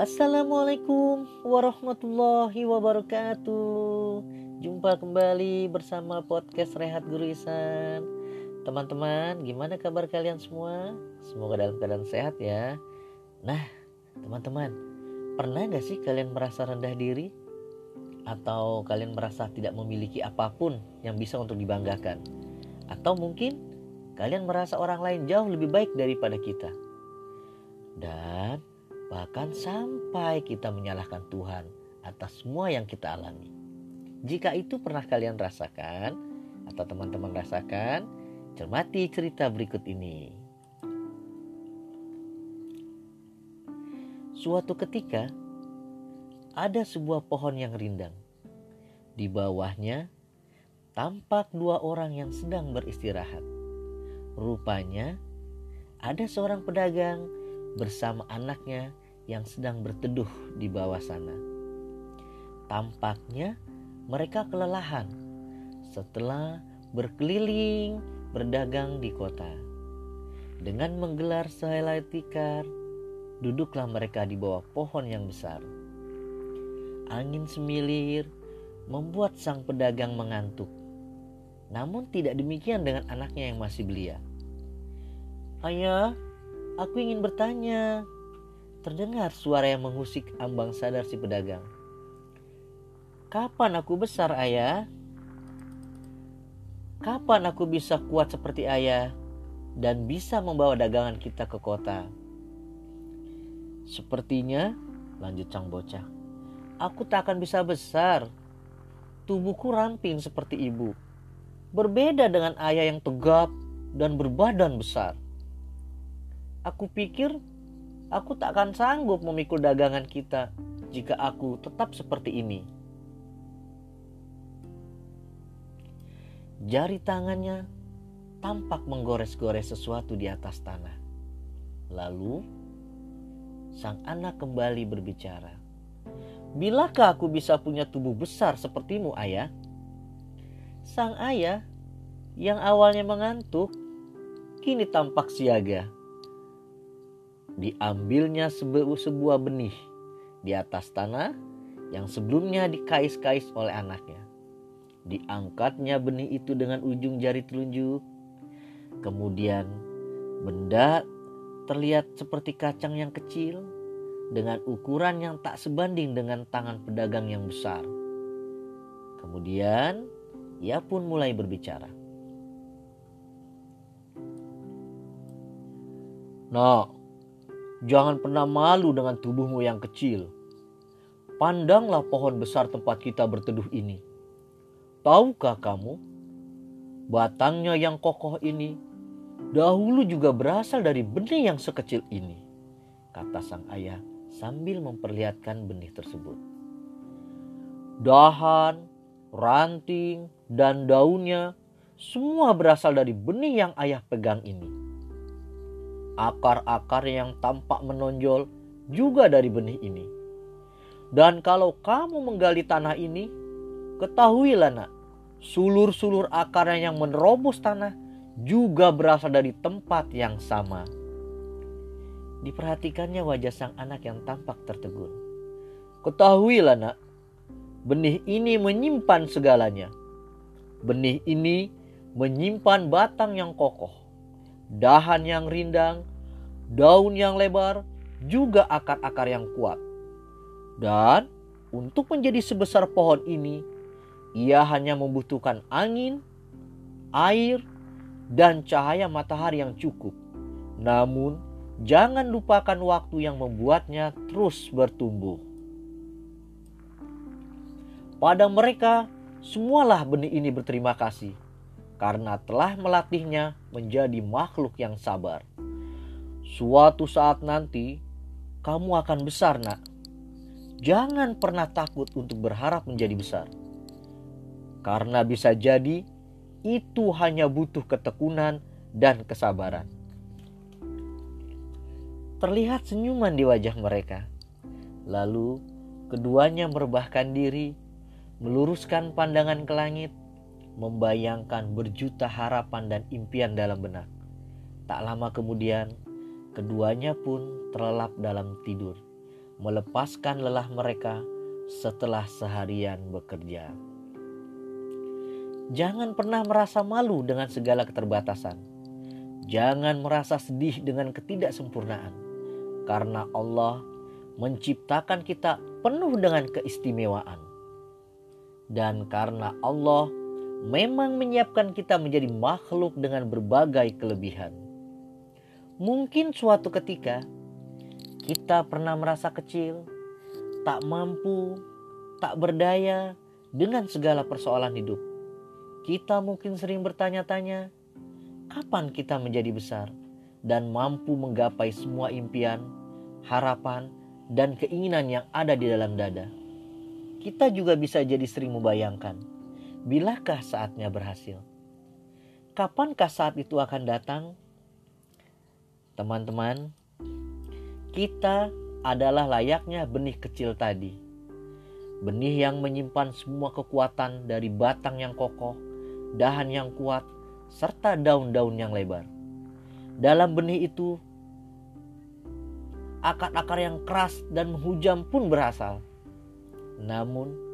Assalamualaikum warahmatullahi wabarakatuh Jumpa kembali bersama podcast Rehat Guru Isan Teman-teman gimana kabar kalian semua? Semoga dalam keadaan sehat ya Nah teman-teman Pernah gak sih kalian merasa rendah diri? Atau kalian merasa tidak memiliki apa pun yang bisa untuk dibanggakan? Atau mungkin kalian merasa orang lain jauh lebih baik daripada kita? Dan bahkan sampai kita menyalahkan Tuhan atas semua yang kita alami. Jika itu pernah kalian rasakan atau teman-teman rasakan, cermati cerita berikut ini. Suatu ketika, ada sebuah pohon yang rindang. Di bawahnya tampak dua orang yang sedang beristirahat. Rupanya, ada seorang pedagang bersama anaknya yang sedang berteduh di bawah sana. Tampaknya mereka kelelahan setelah berkeliling berdagang di kota. Dengan menggelar sehelai tikar, duduklah mereka di bawah pohon yang besar. Angin semilir membuat sang pedagang mengantuk. Namun tidak demikian dengan anaknya yang masih belia. Ayah, aku ingin bertanya, Terdengar suara yang mengusik ambang sadar si pedagang. Kapan aku besar, ayah? Kapan aku bisa kuat seperti ayah dan bisa membawa dagangan kita ke kota? Sepertinya, lanjut sang bocah, aku tak akan bisa besar. Tubuhku ramping seperti ibu. Berbeda dengan ayah yang tegap dan berbadan besar. Aku pikir Aku tak akan sanggup memikul dagangan kita jika aku tetap seperti ini. Jari tangannya tampak menggores-gores sesuatu di atas tanah. Lalu, sang anak kembali berbicara. Bilakah aku bisa punya tubuh besar sepertimu, ayah? Sang ayah yang awalnya mengantuk, kini tampak siaga diambilnya sebuah benih di atas tanah yang sebelumnya dikais-kais oleh anaknya. Diangkatnya benih itu dengan ujung jari telunjuk. Kemudian benda terlihat seperti kacang yang kecil dengan ukuran yang tak sebanding dengan tangan pedagang yang besar. Kemudian ia pun mulai berbicara. Nah, Jangan pernah malu dengan tubuhmu yang kecil. Pandanglah pohon besar tempat kita berteduh ini. Tahukah kamu, batangnya yang kokoh ini dahulu juga berasal dari benih yang sekecil ini, kata sang ayah sambil memperlihatkan benih tersebut. Dahan, ranting, dan daunnya semua berasal dari benih yang ayah pegang ini akar-akar yang tampak menonjol juga dari benih ini. Dan kalau kamu menggali tanah ini, ketahuilah nak, sulur-sulur akarnya yang menerobos tanah juga berasal dari tempat yang sama. Diperhatikannya wajah sang anak yang tampak tertegun. Ketahuilah nak, benih ini menyimpan segalanya. Benih ini menyimpan batang yang kokoh, dahan yang rindang, daun yang lebar, juga akar-akar yang kuat. Dan untuk menjadi sebesar pohon ini, ia hanya membutuhkan angin, air, dan cahaya matahari yang cukup. Namun, jangan lupakan waktu yang membuatnya terus bertumbuh. Pada mereka, semualah benih ini berterima kasih karena telah melatihnya menjadi makhluk yang sabar. Suatu saat nanti kamu akan besar, Nak. Jangan pernah takut untuk berharap menjadi besar. Karena bisa jadi itu hanya butuh ketekunan dan kesabaran. Terlihat senyuman di wajah mereka. Lalu keduanya merebahkan diri, meluruskan pandangan ke langit, membayangkan berjuta harapan dan impian dalam benak. Tak lama kemudian, Keduanya pun terlelap dalam tidur. melepaskan lelah mereka setelah seharian bekerja. Jangan pernah merasa malu dengan segala keterbatasan. Jangan merasa sedih dengan ketidaksempurnaan, karena Allah menciptakan kita penuh dengan keistimewaan, dan karena Allah memang menyiapkan kita menjadi makhluk dengan berbagai kelebihan. Mungkin suatu ketika kita pernah merasa kecil, tak mampu, tak berdaya dengan segala persoalan hidup. Kita mungkin sering bertanya-tanya, kapan kita menjadi besar dan mampu menggapai semua impian, harapan, dan keinginan yang ada di dalam dada. Kita juga bisa jadi sering membayangkan, bilakah saatnya berhasil? Kapankah saat itu akan datang? Teman-teman, kita adalah layaknya benih kecil tadi. Benih yang menyimpan semua kekuatan dari batang yang kokoh, dahan yang kuat, serta daun-daun yang lebar. Dalam benih itu, akar-akar yang keras dan menghujam pun berasal. Namun,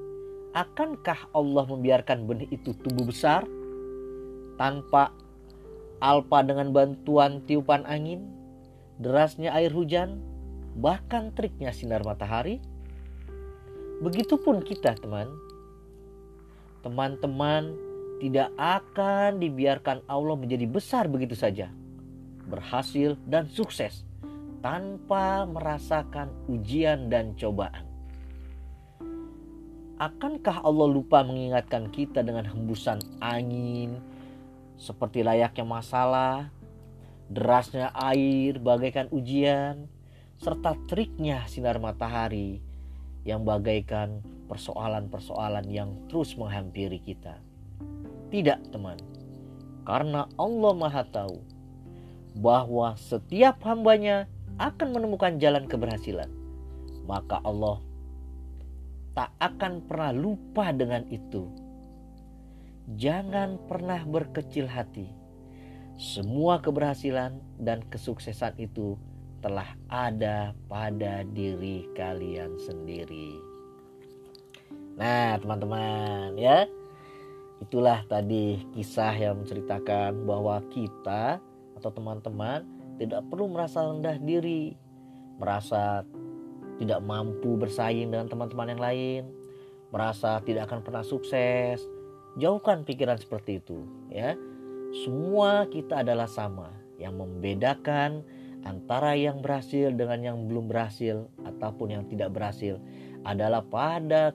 akankah Allah membiarkan benih itu tumbuh besar tanpa alpa dengan bantuan tiupan angin, derasnya air hujan, bahkan triknya sinar matahari. Begitupun kita, teman. Teman-teman tidak akan dibiarkan Allah menjadi besar begitu saja, berhasil dan sukses tanpa merasakan ujian dan cobaan. Akankah Allah lupa mengingatkan kita dengan hembusan angin seperti layaknya masalah, derasnya air bagaikan ujian, serta triknya sinar matahari yang bagaikan persoalan-persoalan yang terus menghampiri kita. Tidak, teman, karena Allah Maha Tahu bahwa setiap hambanya akan menemukan jalan keberhasilan, maka Allah tak akan pernah lupa dengan itu. Jangan pernah berkecil hati. Semua keberhasilan dan kesuksesan itu telah ada pada diri kalian sendiri. Nah, teman-teman, ya. Itulah tadi kisah yang menceritakan bahwa kita atau teman-teman tidak perlu merasa rendah diri, merasa tidak mampu bersaing dengan teman-teman yang lain, merasa tidak akan pernah sukses. Jauhkan pikiran seperti itu, ya. Semua kita adalah sama. Yang membedakan antara yang berhasil dengan yang belum berhasil ataupun yang tidak berhasil adalah pada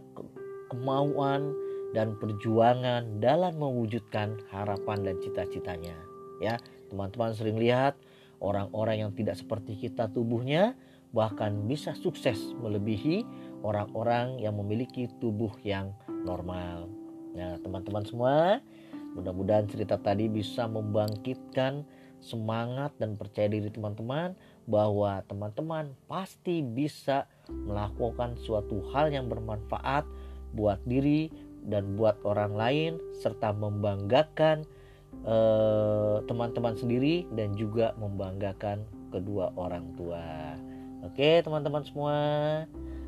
kemauan dan perjuangan dalam mewujudkan harapan dan cita-citanya. Ya, teman-teman sering lihat orang-orang yang tidak seperti kita tubuhnya bahkan bisa sukses melebihi orang-orang yang memiliki tubuh yang normal. Nah, teman-teman semua, mudah-mudahan cerita tadi bisa membangkitkan semangat dan percaya diri teman-teman bahwa teman-teman pasti bisa melakukan suatu hal yang bermanfaat buat diri dan buat orang lain serta membanggakan eh, teman-teman uh, sendiri dan juga membanggakan kedua orang tua. Oke, teman-teman semua.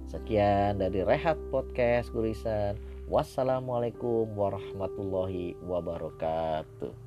Sekian dari Rehat Podcast Gurisan. Wassalamualaikum warahmatullahi wabarakatuh.